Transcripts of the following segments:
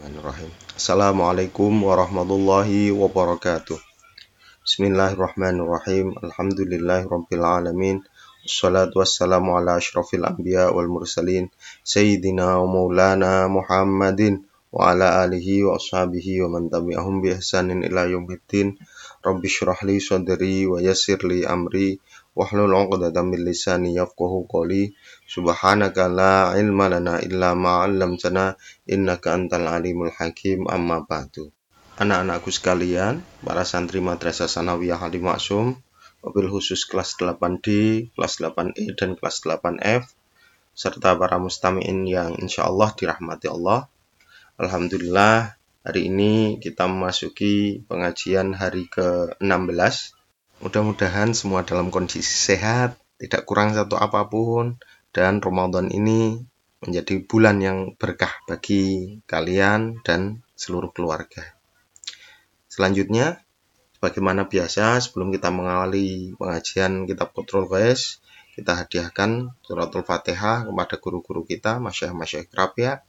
Bismillahirrahmanirrahim. Assalamualaikum warahmatullahi wabarakatuh. Bismillahirrahmanirrahim. Alhamdulillahirabbil alamin. Wassalatu wassalamu ala asyrafil anbiya wal mursalin sayyidina wa maulana Muhammadin wa ala alihi wa ashabihi wa man tabi'ahum bi ihsanin ila yaumiddin. Rabbi shrah li sadri wa yassir li amri wahlul 'uqdatam min lisani yafqahu qawli. Subhanaka la ilma lana illa ma 'allamtana innaka antal alimul hakim amma ba'du. Anak-anakku sekalian, para santri Madrasah Sanawiyah Halim Maksum, mobil khusus kelas 8D, kelas 8E, dan kelas 8F, serta para mustami'in yang insya Allah dirahmati Allah. Alhamdulillah, hari ini kita memasuki pengajian hari ke-16. Mudah-mudahan semua dalam kondisi sehat, tidak kurang satu apa pun, dan Ramadan ini menjadi bulan yang berkah bagi kalian dan seluruh keluarga. Selanjutnya, bagaimana biasa sebelum kita mengawali pengajian kitab Kontrol Guys, kita hadiahkan suratul Fatihah kepada guru-guru kita, Masyayikh-Masyayikh Kerapia,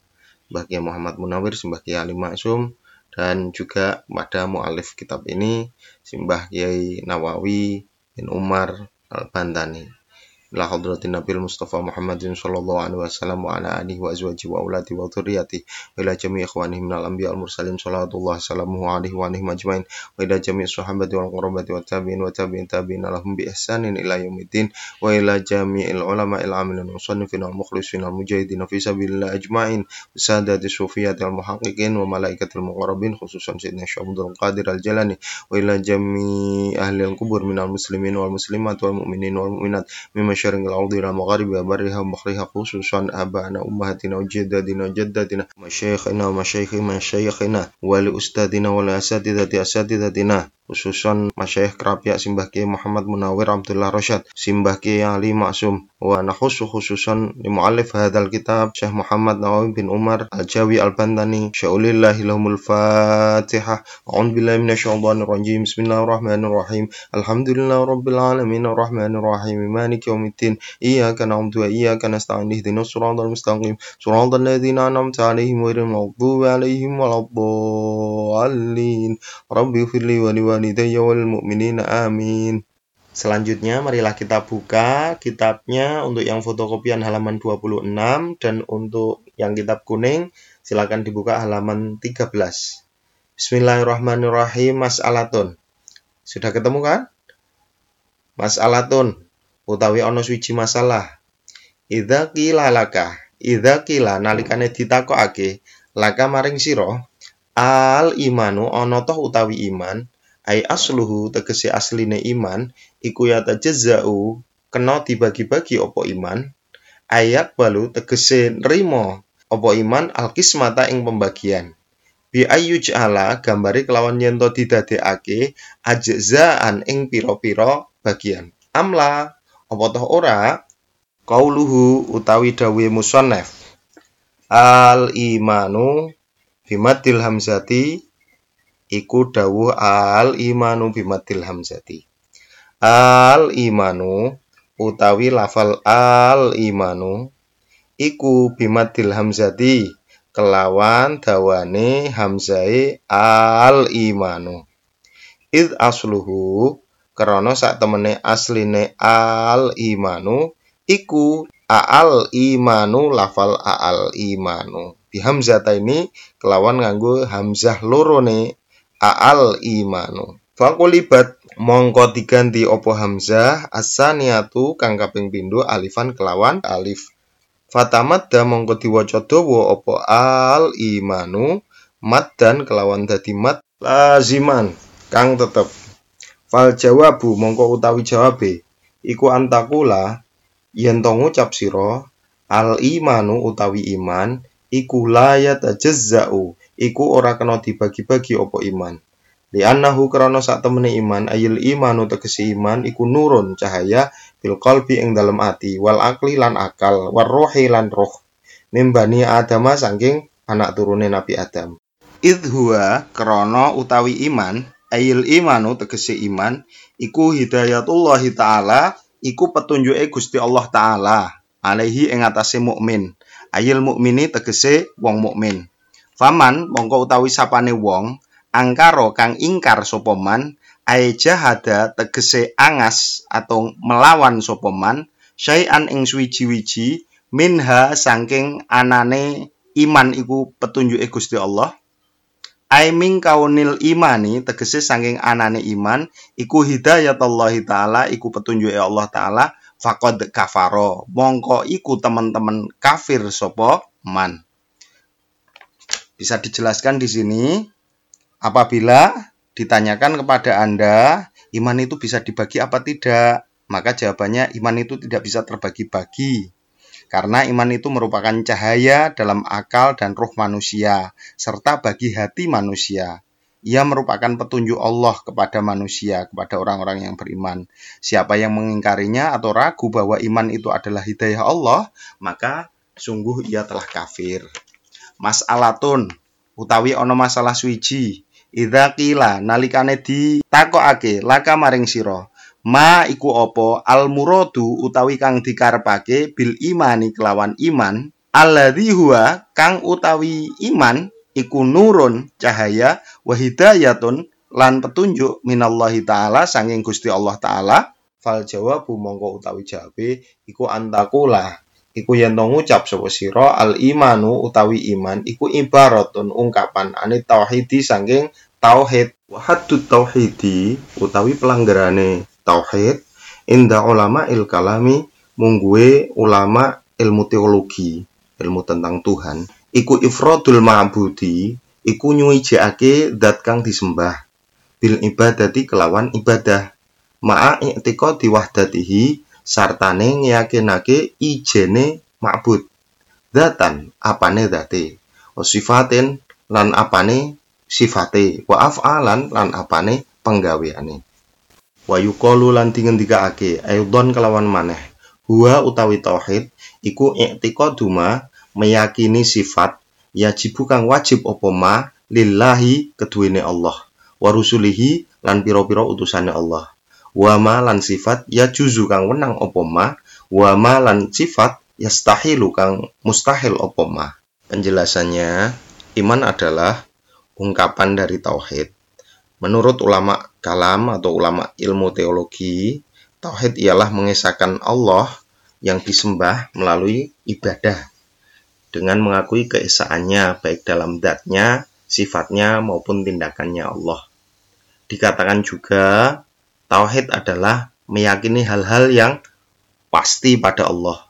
Mbah Kiai Muhammad Munawir, Simbah Kiai Ali Maksum, dan juga kepada mu'alif kitab ini, Simbah Kiai Nawawi bin Umar Al-Bantani ila hadratin Nabi Mustafa Muhammadin sallallahu alaihi wasallam wa ala alihi wa azwaji wa auladi wa dhurriyyati wa ila jami' ikhwanihi minal anbiya wal mursalin sallallahu alaihi wa alihi majmain wa ila jami' sahabati wal qurabati wa tabi'in wa tabi'in tabi'in lahum bi ihsanin ila yaumiddin wa ila jami'il ulama il amilin musannifin wal mukhlisin wal mujahidin fi sabilillah ajma'in sadati sufiyati al muhaqqiqin wa malaikatil muqarrabin khususan sayyidina Syabdul Qadir al Jalani wa ila jami' ahli al kubur minal muslimin wal muslimat wal mu'minin wal mu'minat mimma وشرق الأرضنا مغاربها برها وبحرها خصوصا أبانا أمهاتنا وجدادنا وجدادنا ومشايخنا ومشايخ مشايخنا ولأستاذنا ولأساتذة أساتذتنا خصوصا مشايخ كرابيا سمبه كي محمد منور عبد الله رشاد سمبه كي علي معصوم. ونخص خصوصا لمؤلف هذا الكتاب شيخ محمد نووي بن عمر الجاوي البنداني شاول الله لهم الفاتحة. أعوذ بالله من الشيطان الرجيم. بسم الله الرحمن الرحيم. الحمد لله رب العالمين الرحمن الرحيم. مالك يوم iyyaka na'budu wa iyyaka nasta'in ihdinas siratal mustaqim siratal ladzina an'amta 'alaihim ghairil maghdubi 'alaihim waladdallin rabbi firli wa walidayya wal mu'minina amin. Selanjutnya marilah kita buka kitabnya untuk yang fotokopian halaman 26 dan untuk yang kitab kuning silakan dibuka halaman 13. Bismillahirrahmanirrahim Mas'alatun. Sudah ketemu kan? Mas'alatun utawi ana suci masalah. Idza qila laka, idza qila nalikane ditakokake laka maring sira al imanu ana toh utawi iman ai asluhu tegese asline iman iku ya tajazzau kena dibagi-bagi opo iman ayat balu tegese nrimo opo iman alkismata ing pembagian bi ayyuj ala gambari kelawan yen to didadekake ajzaan ing pira-pira bagian amla opo toh ora? Kauluhu utawi dawe musannaf. Al imanu bimadil hamzati iku dawuh al imanu bimadil hamzati. Al imanu utawi lafal al imanu iku bimadil hamzati kelawan dawane hamzai al imanu id asluhu krana sak temene asline al imanu iku al imanu lafal al imanu bihamzata ini kelawan nganggo hamzah lorone A'al imanu. Fakulibat mongko diganti opo hamzah asaniatu kang kaping pindho alifan kelawan alif. Fatamadda mongko diwaca dawa opo al imanu dan kelawan dadi mad laziman kang tetep. Fal jawabu mongko utawi jawabe iku antakula yen to ngucap sira al imanu utawi iman iku layat jazzau iku ora kena dibagi-bagi opo iman. Li'annahu krana sak temene iman ayil imanu tegese iman iku nurun cahaya bil qalbi ing dalem ati wal akli lan akal war rohi lan roh mimbani adama saking anak turune Nabi Adam. Idhuwa krana utawi iman ayil imanu tegese iman iku hidayatullah taala iku petunjuke Gusti Allah taala alaihi ing atase mukmin. Ayil mukmini tegese wong mukmin. Faman mongko utawi sapane wong angkaro kang ingkar sapa man jahada tegese angas atau melawan sapa man syai'an ing suwiji-wiji minha saking anane iman iku petunjuke Gusti Allah Aiming kaunil imani tegese saking anane iman iku hidayat Allah taala iku petunjuke Allah taala faqad kafaro mongko iku teman-teman kafir sapa man bisa dijelaskan di sini apabila ditanyakan kepada Anda, iman itu bisa dibagi apa tidak? Maka jawabannya iman itu tidak bisa terbagi-bagi. Karena iman itu merupakan cahaya dalam akal dan roh manusia, serta bagi hati manusia. Ia merupakan petunjuk Allah kepada manusia, kepada orang-orang yang beriman. Siapa yang mengingkarinya atau ragu bahwa iman itu adalah hidayah Allah, maka sungguh ia telah kafir mas'alatun utawi ana masalah suwiji idza qila nalikane ditakokake laka maring sira ma iku apa? Al muradu utawi kang dikarepake bil imani kelawan iman. Alladzi huwa kang utawi iman iku nurun cahaya wa hidayatun lan petunjuk minallahi taala sanging Gusti Allah taala. Fal jawabu mongko utawi jawabe iku antakula iku yen ngucap sapa sira al imanu utawi iman iku ibaratun ungkapan ane tauhidi saking tauhid. Wa tauhidi utawi pelanggarane tauhid inda ulama il kalami mungguwe ulama ilmu teologi ilmu tentang Tuhan. Iku ifradul ma'budi iku nyuwijake zat kang disembah bil ibadati kelawan ibadah. Ma'a i'tiqadi wahdatihi sartane ngeyakinake ijene ma'bud datan apane date wa sifatin lan apane sifate wa af'alan lan apane penggaweane wa yuqalu lan dingendikake aidon kelawan maneh. Huwa utawi tauhid iku i'tiqaduma meyakini sifat yajibu kang wajib apa ma lillahi keduwene Allah wa rusulihi lan pira-pira utusane Allah. Wama lan sifat ya juzu kang wenang opo ma lan sifat yastahilu kang mustahil ma. Penjelasannya iman adalah ungkapan dari tauhid menurut ulama kalam atau ulama ilmu teologi tauhid ialah mengesahkan Allah yang disembah melalui ibadah dengan mengakui keesaannya baik dalam datnya, sifatnya maupun tindakannya Allah. Dikatakan juga Tauhid adalah meyakini hal-hal yang pasti pada Allah,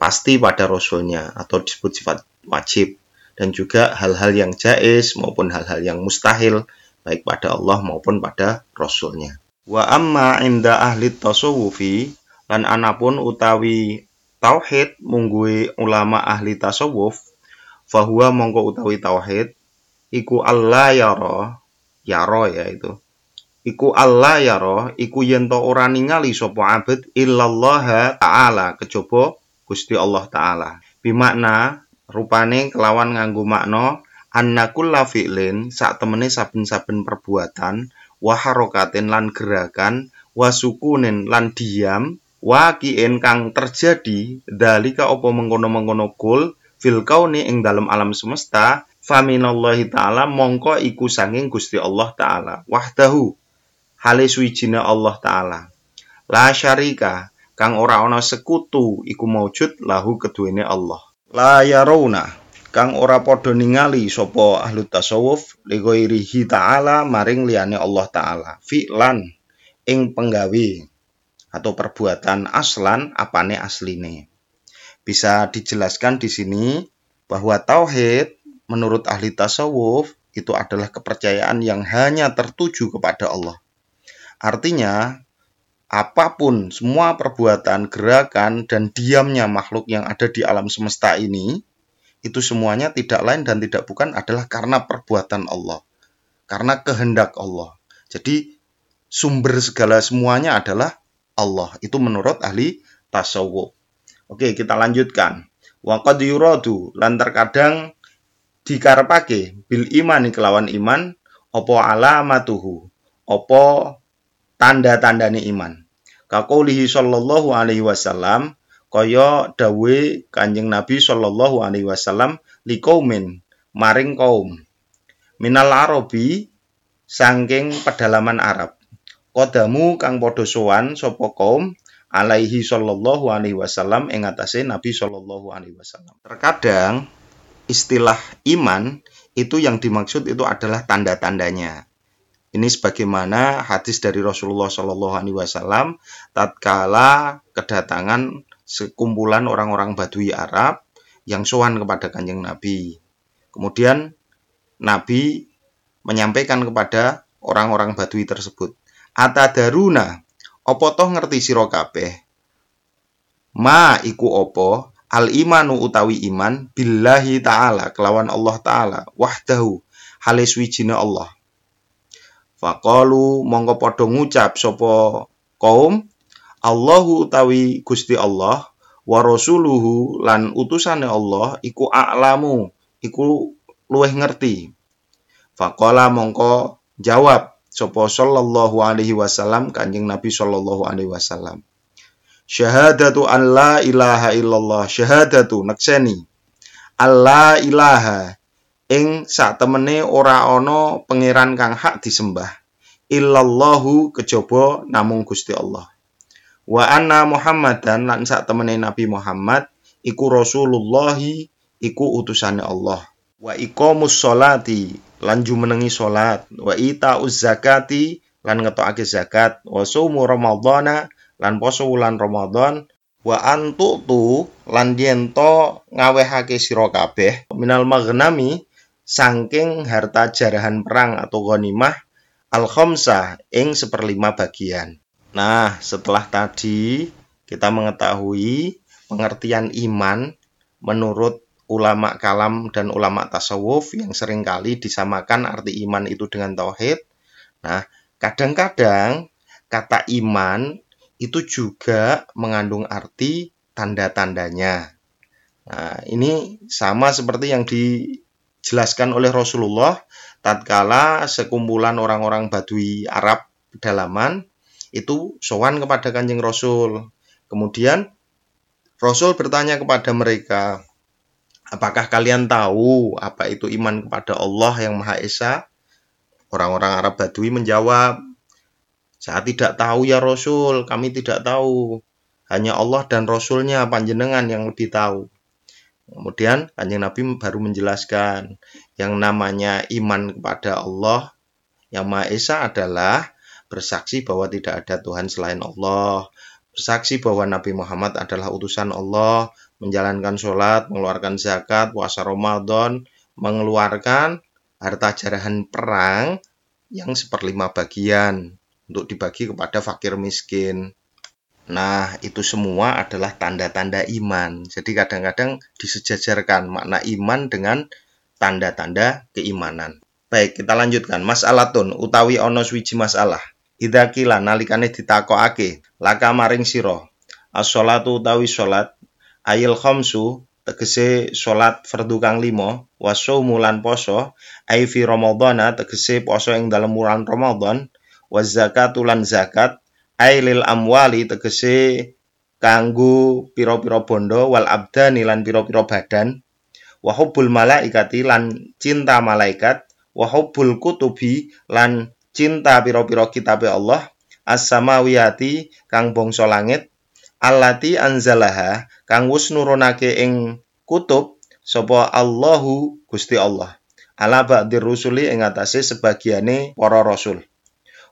pasti pada Rasulnya atau disebut sifat wajib dan juga hal-hal yang jais maupun hal-hal yang mustahil baik pada Allah maupun pada Rasulnya. Wa amma inda ahli tasawufi lan anapun utawi tauhid munggui ulama ahli tasawuf fahuwa mongko utawi tauhid iku Allah yara yaro ya itu iku Allah ya roh iku yen to ora ningali sapa illallah taala kejaba Gusti Allah taala bimakna rupane kelawan nganggo makna anna kulla fi'lin sak temene saben-saben perbuatan wa harokatin lan gerakan wa sukunin lan diam wa kien kang terjadi dalika apa mengkono-mengkono kul fil kauni ing dalam alam semesta faminallahi taala mongko iku sanging Gusti Allah taala wahdahu hale suwijine Allah taala. La syarika kang ora ana sekutu iku maujud lahu keduwene Allah. La yarawna kang ora padha ningali sapa ahli tasawuf lighairihi ta'ala maring liyane Allah taala. Fi'lan ing penggawe atau perbuatan aslan apane asline. Bisa dijelaskan di sini bahwa tauhid menurut ahli tasawuf itu adalah kepercayaan yang hanya tertuju kepada Allah. Artinya, apa pun semua perbuatan, gerakan, dan diamnya makhluk yang ada di alam semesta ini, itu semuanya tidak lain dan tidak bukan adalah karena perbuatan Allah, karena kehendak Allah. Jadi, sumber segala semuanya adalah Allah. Itu menurut ahli tasawuf. Oke, kita lanjutkan. Waqad yuradu lan terkadang dikarepake bil imani kelawan iman opo alamatuhu opo tanda-tandane iman. Kakaulihi sallallahu alaihi wasallam kaya dawe Kanjeng Nabi sallallahu alaihi wasallam liqaumin maring kaum minal arabi sangking pedalaman Arab kodamu kang padha sowan sapa kaum alaihi sallallahu alaihi wasallam ing atase Nabi sallallahu alaihi wasallam. Terkadang istilah iman itu yang dimaksud itu adalah tanda-tandanya. Ini sebagaimana hadis dari Rasulullah Shallallahu Alaihi Wasallam tatkala kedatangan sekumpulan orang-orang Badui Arab yang sowan kepada kanjeng Nabi. Kemudian Nabi menyampaikan kepada orang-orang Badui tersebut, Atadaruna, opo toh ngerti sira kabeh? Ma iku opo al imanu utawi iman billahi taala kelawan Allah taala wahdahu halis wijine Allah Faqalu mongko padha ngucap sapa kaum Allahu utawi Gusti Allah wa rasuluhu lan utusane Allah iku a'lamu iku luweh ngerti. Faqala mongko jawab sapa sallallahu alaihi wasallam Kanjeng Nabi sallallahu alaihi wasallam. Syahadatu an la ilaha illallah syahadatu nakseni Allah ilaha ing sak temene ora ana pangeran kang hak disembah illallahu kejaba namung Gusti Allah wa anna Muhammadan lan sak temene Nabi Muhammad iku Rasulullahi iku utusane Allah. Wa iqamus sholati lan jumenengi salat wa itauz zakati lan ngetokake zakat. Wa saumu ramadhana lan poso wulan Ramadan wa antutu lan yen ngawehake sira kabeh. Minal maghnami saking harta jarahan perang atau ghanimah al khamsah ing seperlima bagian. Nah, setelah tadi kita mengetahui pengertian iman menurut ulama kalam dan ulama tasawuf yang sering kali disamakan arti iman itu dengan tauhid. Nah, kadang-kadang kata iman itu juga mengandung arti tanda-tandanya. Nah, ini sama seperti yang di dijelaskan oleh Rasulullah tatkala sekumpulan orang-orang Badui Arab pedalaman itu sowan kepada Kanjeng Rasul. Kemudian Rasul bertanya kepada mereka, "Apakah kalian tahu apa itu iman kepada Allah yang Maha Esa?" Orang-orang Arab Badui menjawab, "Saya tidak tahu ya Rasul, kami tidak tahu. Hanya Allah dan Rasulnya panjenengan yang lebih tahu." Kemudian Kanjeng Nabi baru menjelaskan yang namanya iman kepada Allah yang Maha Esa adalah bersaksi bahwa tidak ada Tuhan selain Allah, bersaksi bahwa Nabi Muhammad adalah utusan Allah, menjalankan sholat, mengeluarkan zakat, puasa Ramadan, mengeluarkan harta jarahan perang yang seperlima bagian untuk dibagi kepada fakir miskin. Nah, itu semua adalah tanda-tanda iman. Jadi kadang-kadang disejajarkan makna iman dengan tanda-tanda keimanan. Baik, kita lanjutkan. Mas'alatun utawi ono swiji masalah. Idza kila nalikane ditakokake laka maring sira. As-sholatu utawi salat ayil khamsu tegese salat fardu kang limo wasaumu lan poso ai fi ramadhana tegese poso ing dalem wulan Ramadan wa zakatu lan zakat ailil amwali tegese kanggo pira-pira bondo wal abdani lan pira-pira badan wa hubbul malaikati lan cinta malaikat wa hubbul kutubi lan cinta pira-pira kitabe Allah as-samawiyati kang bangsa langit allati anzalaha kang wis nurunake ing kutub sapa Allahu Gusti Allah. Ala ba'dir rusuli ing atase sebagiane para rasul.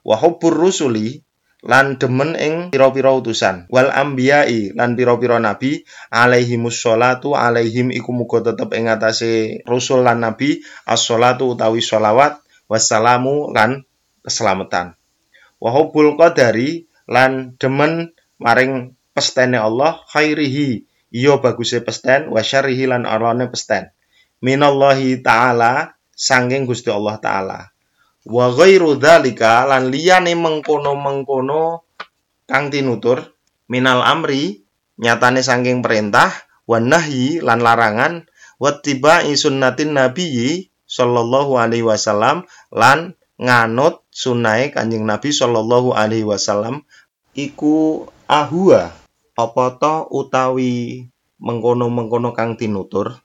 Wa hubbur rusuli lan demen ing pira-pira utusan. Wal ambiyai lan pira-pira nabi alaihi musholatu alaihim iku muga tetep ing atase rasul lan nabi as-sholatu utawi sholawat wassalamu lan keselamatan. Wa hubbul qadari lan demen maring pestene Allah khairihi. Iya baguse pesten wa syarrihi lan arane pesten. Minallahi taala sanging Gusti Allah taala. Wa ghairu dzalika lan liyane mengkono-mengkono kang tinutur minal amri nyatane saking perintah wa nahyi lan larangan wa tibai sunnatin nabiyyi sallallahu alaihi wasallam lan nganut sunai Kanjeng Nabi sallallahu alaihi wasallam iku ahua apa to utawi mengkono-mengkono kang tinutur.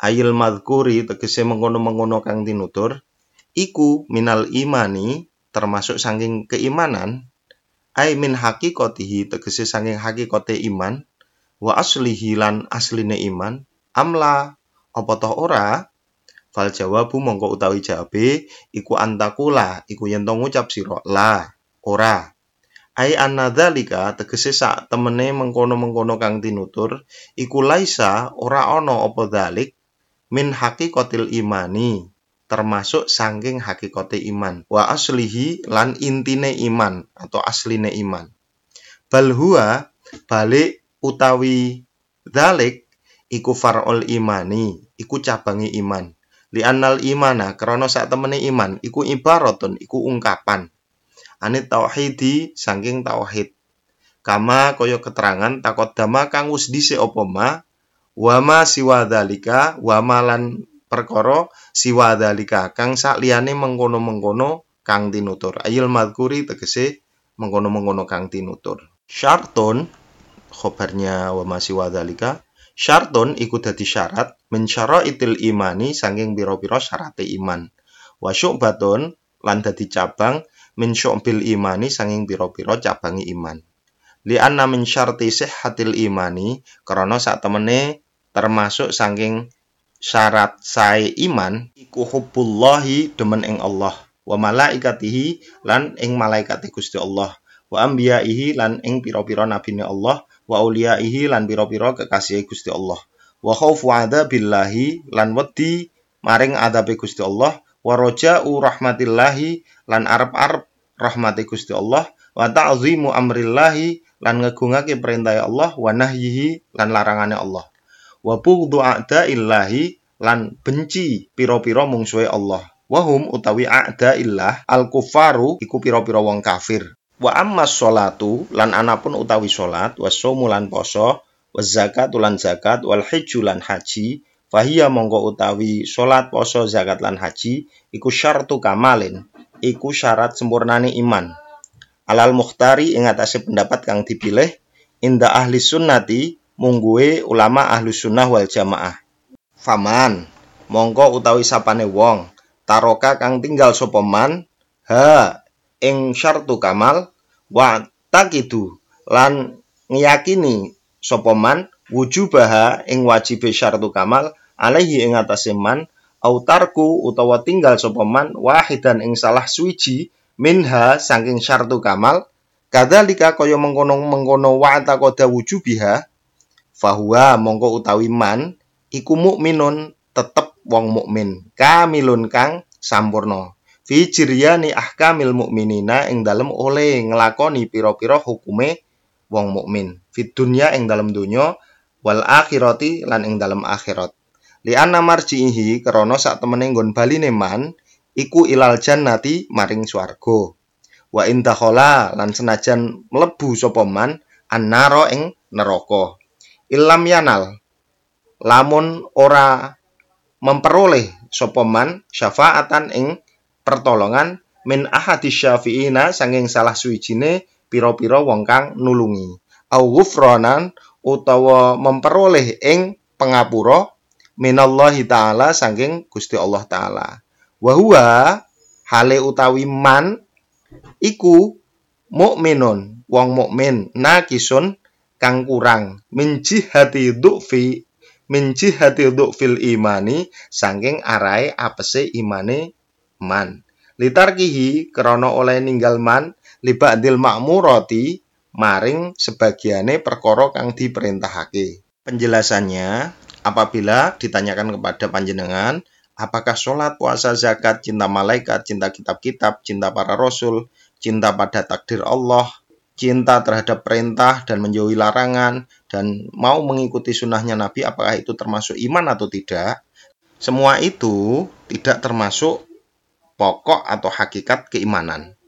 Ayil madhkuri tegese mengkono-mengkono kang tinutur iku minal imani termasuk saking keimanan. Ai min hakikotihi tegese saking hakikote iman. Wa aslihi lan asline iman. Amla apa toh ora fal jawabu mongko utawi jawabe iku antakula iku yen to ngucap sira la ora. Ai annadzalika tegese sak temene mengkono-mengkono kang tinutur iku laisa ora ana apa dalik min hakikotil imani termasuk sangking hakikote iman wa aslihi lan intine iman atau asline iman. Bal huwa balik utawi dalik iku far'ul imani iku cabangi iman li annal imana krana sak temene iman iku ibaratun iku ungkapan. Anit tauhidi sangking tauhid. Kama kaya keterangan takot dama kang wis dhisik apa ma wama siwa dalika wama lan perkara siwa dalika kang sak liyane mengkono-mengkono kang tinutur. Ayil madkuri tegese mengkono-mengkono kang tinutur. Syartun khobarnya wa masih wadalika syartun iku dadi syarat min itil imani saking pira-pira syarate iman. Wa syu'batun lan dadi cabang min syu'bil imani saking pira-pira cabangi iman. Li anna min syarti sihhatil imani karena sak temene termasuk saking syarat sae iman iku hubbullahi demen ing Allah wa malaikatihi lan ing malaikat Gusti Allah wa ambiyaihi lan ing pira-pira nabine Allah wa auliyaihi lan pira-pira kekasih Gusti Allah. Wa khaufu billahi lan wedi maring adabe Gusti Allah. Wa raja'u rahmatillahi lan arep-arep rahmati Gusti Allah. Wa ta'zimu amrillahi lan ngegungake perintah Allah. Wa nahyihi lan larangane Allah. Wa bughdhu a'daillahi lan benci pira-pira mungsuhe Allah. Wahum utawi a'daillah al kufaru iku pira-pira wong kafir wa amma sholatu lan anapun utawi salat wasomu lan poso wa zakat lan zakat wal hajju lan haji fahiya mongko utawi salat poso zakat lan haji iku syartu kamalin iku syarat sempurnane iman alal mukhtari ing atase pendapat kang dipilih inda ahli sunnati mungguwe ulama ahlu sunnah wal jamaah. Faman, mongko utawi sapane wong, taroka kang tinggal sopoman, ha, ing syartu kamal, wa takidu, lan ngiyakini sopoman, wujubaha ing wajib syartu kamal, alaihi ing atase man, autarku utawa tinggal sopoman, wahidan ing salah suwiji, minha saking syartu kamal, kadalika kaya mengkono-mengkono wa takoda wujubiha, fahuwa mongko utawi man iku mukminun tetep wong mukmin kamilun kang sampurna fi jiryani ahkamil mukminina ing dalem oleh ngelakoni pira-pira hukume wong mukmin. Fi dunya ing dalem donya wal akhirati lan ing dalem akhirat. Li anna marjihi krana sak temene nggon baline man iku ilal jannati maring swarga. Wa indakhala lan senajan mlebu sapa man annara ing neraka. Ilam yanal lamun ora memperoleh sopoman syafaatan ing pertolongan min ahadi syafi'ina sanging salah suwijine piro-piro wong kang nulungi. Au ghufranan utawa memperoleh ing pengapura minallahi taala sanging Gusti Allah taala. Wa huwa hale utawi man iku mukminun wong mukmin nakisun kang kurang. Min jihati du'fi min jihati du'fil imani saking arai apese imane man. Litarkihi krana oleh ninggal man libadil makmurati maring sebagiane perkara kang diperintahake. Penjelasannya apabila ditanyakan kepada panjenengan apakah sholat, puasa, zakat, cinta malaikat, cinta kitab-kitab, cinta para rasul, cinta pada takdir Allah, cinta terhadap perintah dan menjauhi larangan dan mau mengikuti sunnahnya Nabi apakah itu termasuk iman atau tidak? Semua itu tidak termasuk pokok atau hakikat keimanan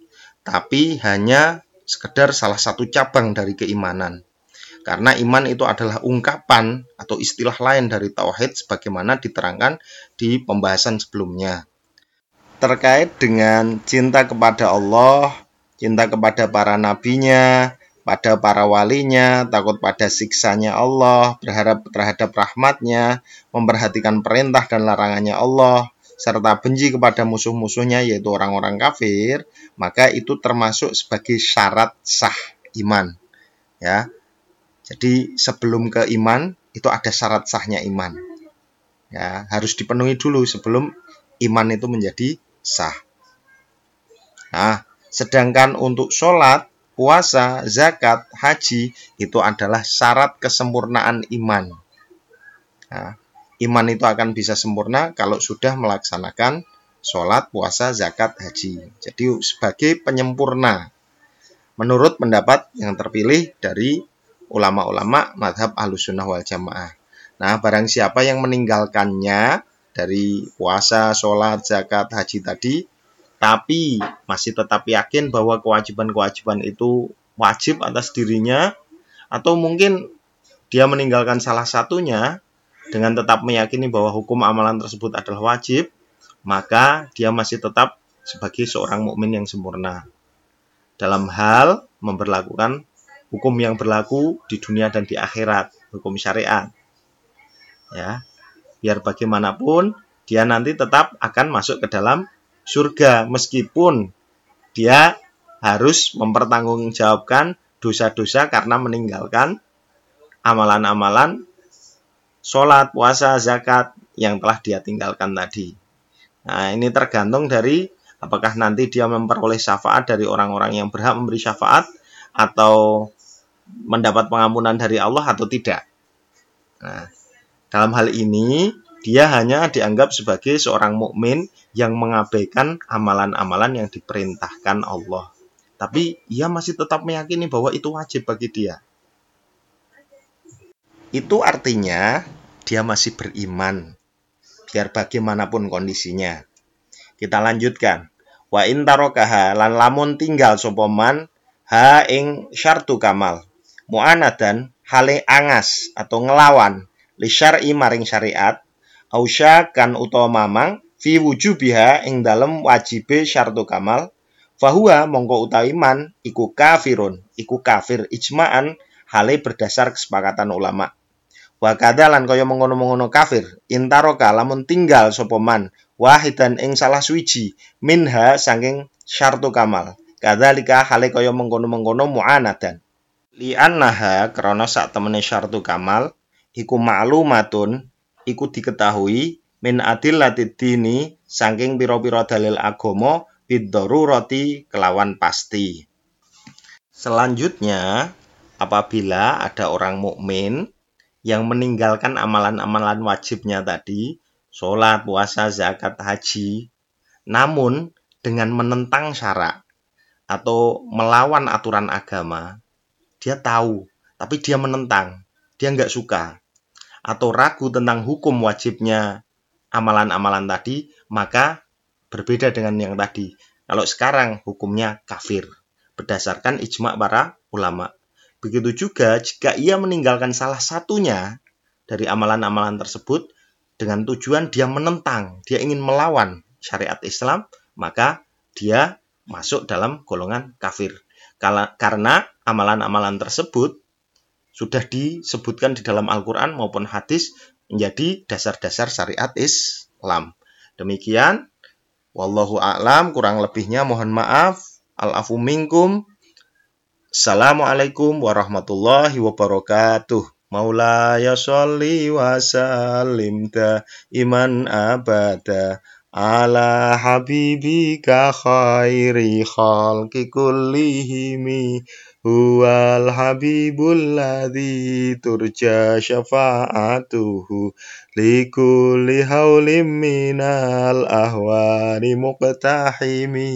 tapi hanya sekedar salah satu cabang dari keimanan. Karena iman itu adalah ungkapan atau istilah lain dari tauhid sebagaimana diterangkan di pembahasan sebelumnya. Terkait dengan cinta kepada Allah cinta kepada para nabinya, pada para walinya, takut pada siksanya Allah, berharap terhadap rahmatnya, memperhatikan perintah dan larangannya Allah, serta benci kepada musuh-musuhnya yaitu orang-orang kafir, maka itu termasuk sebagai syarat sah iman. Ya. Jadi sebelum ke iman itu ada syarat sahnya iman. Ya, harus dipenuhi dulu sebelum iman itu menjadi sah. Nah, sedangkan untuk sholat puasa, zakat, haji itu adalah syarat kesempurnaan iman. Nah, iman itu akan bisa sempurna kalau sudah melaksanakan sholat, puasa, zakat, haji. Jadi sebagai penyempurna. Menurut pendapat yang terpilih dari ulama-ulama madhab alusunah wal jamaah. Nah, barang siapa yang meninggalkannya dari puasa, sholat, zakat, haji tadi, tapi masih tetap yakin bahwa kewajiban-kewajiban itu wajib atas dirinya atau mungkin dia meninggalkan salah satunya dengan tetap meyakini bahwa hukum amalan tersebut adalah wajib, maka dia masih tetap sebagai seorang mukmin yang sempurna dalam hal memperlakukan hukum yang berlaku di dunia dan di akhirat, hukum syariat. Ya. Biar bagaimanapun dia nanti tetap akan masuk ke dalam surga meskipun dia harus mempertanggungjawabkan dosa-dosa karena meninggalkan amalan-amalan sholat, puasa, zakat yang telah dia tinggalkan tadi. Nah, ini tergantung dari apakah nanti dia memperoleh syafaat dari orang-orang yang berhak memberi syafaat atau mendapat pengampunan dari Allah atau tidak. Nah, dalam hal ini dia hanya dianggap sebagai seorang mukmin yang mengabaikan amalan-amalan yang diperintahkan Allah. Tapi ia masih tetap meyakini bahwa itu wajib bagi dia. Itu artinya dia masih beriman, biar bagaimanapun kondisinya. Kita lanjutkan. Wa intarokaha lan lamun tinggal sopoman ha ing syartu kamal. Mu'anadan hale angas atau ngelawan li syar'i maring syariat ausya kan utawa mamang fi wujubiha ing dalem wajibe syartu kamal fahuwa mongko utawi man iku kafirun iku kafir ijma'an hale berdasar kesepakatan ulama wa lan kaya mengono-mengono kafir. Intaroka lamun tinggal sapa man wahidan ing salah suwiji minha saking syartu kamal. Kadzalika hale kaya mengkono-mengkono mu'anadan. Li annaha krana sak temene syartu kamal iku ma'lumatun iku diketahui min adil dini saking piro-piro dalil agomo roti kelawan pasti. Selanjutnya, apabila ada orang mukmin yang meninggalkan amalan-amalan wajibnya tadi, sholat, puasa, zakat, haji, namun dengan menentang syarak atau melawan aturan agama, dia tahu, tapi dia menentang, dia nggak suka atau ragu tentang hukum wajibnya amalan-amalan tadi, maka berbeda dengan yang tadi. Kalau sekarang hukumnya kafir berdasarkan ijma para ulama. Begitu juga jika ia meninggalkan salah satunya dari amalan-amalan tersebut dengan tujuan dia menentang, dia ingin melawan syariat Islam, maka dia masuk dalam golongan kafir. Karena amalan-amalan tersebut sudah disebutkan di dalam Al-Quran maupun hadis menjadi dasar-dasar syariat Islam. Demikian, wallahu a'lam, kurang lebihnya mohon maaf. Al-afu minkum. Assalamualaikum warahmatullahi wabarakatuh. Maulaya sholli wa sallim iman abada ala habibika khairi khalqi kullihimi huwal habibul ladzi turja syafa'atuhu likulli haulim minal ahwani muqtahimi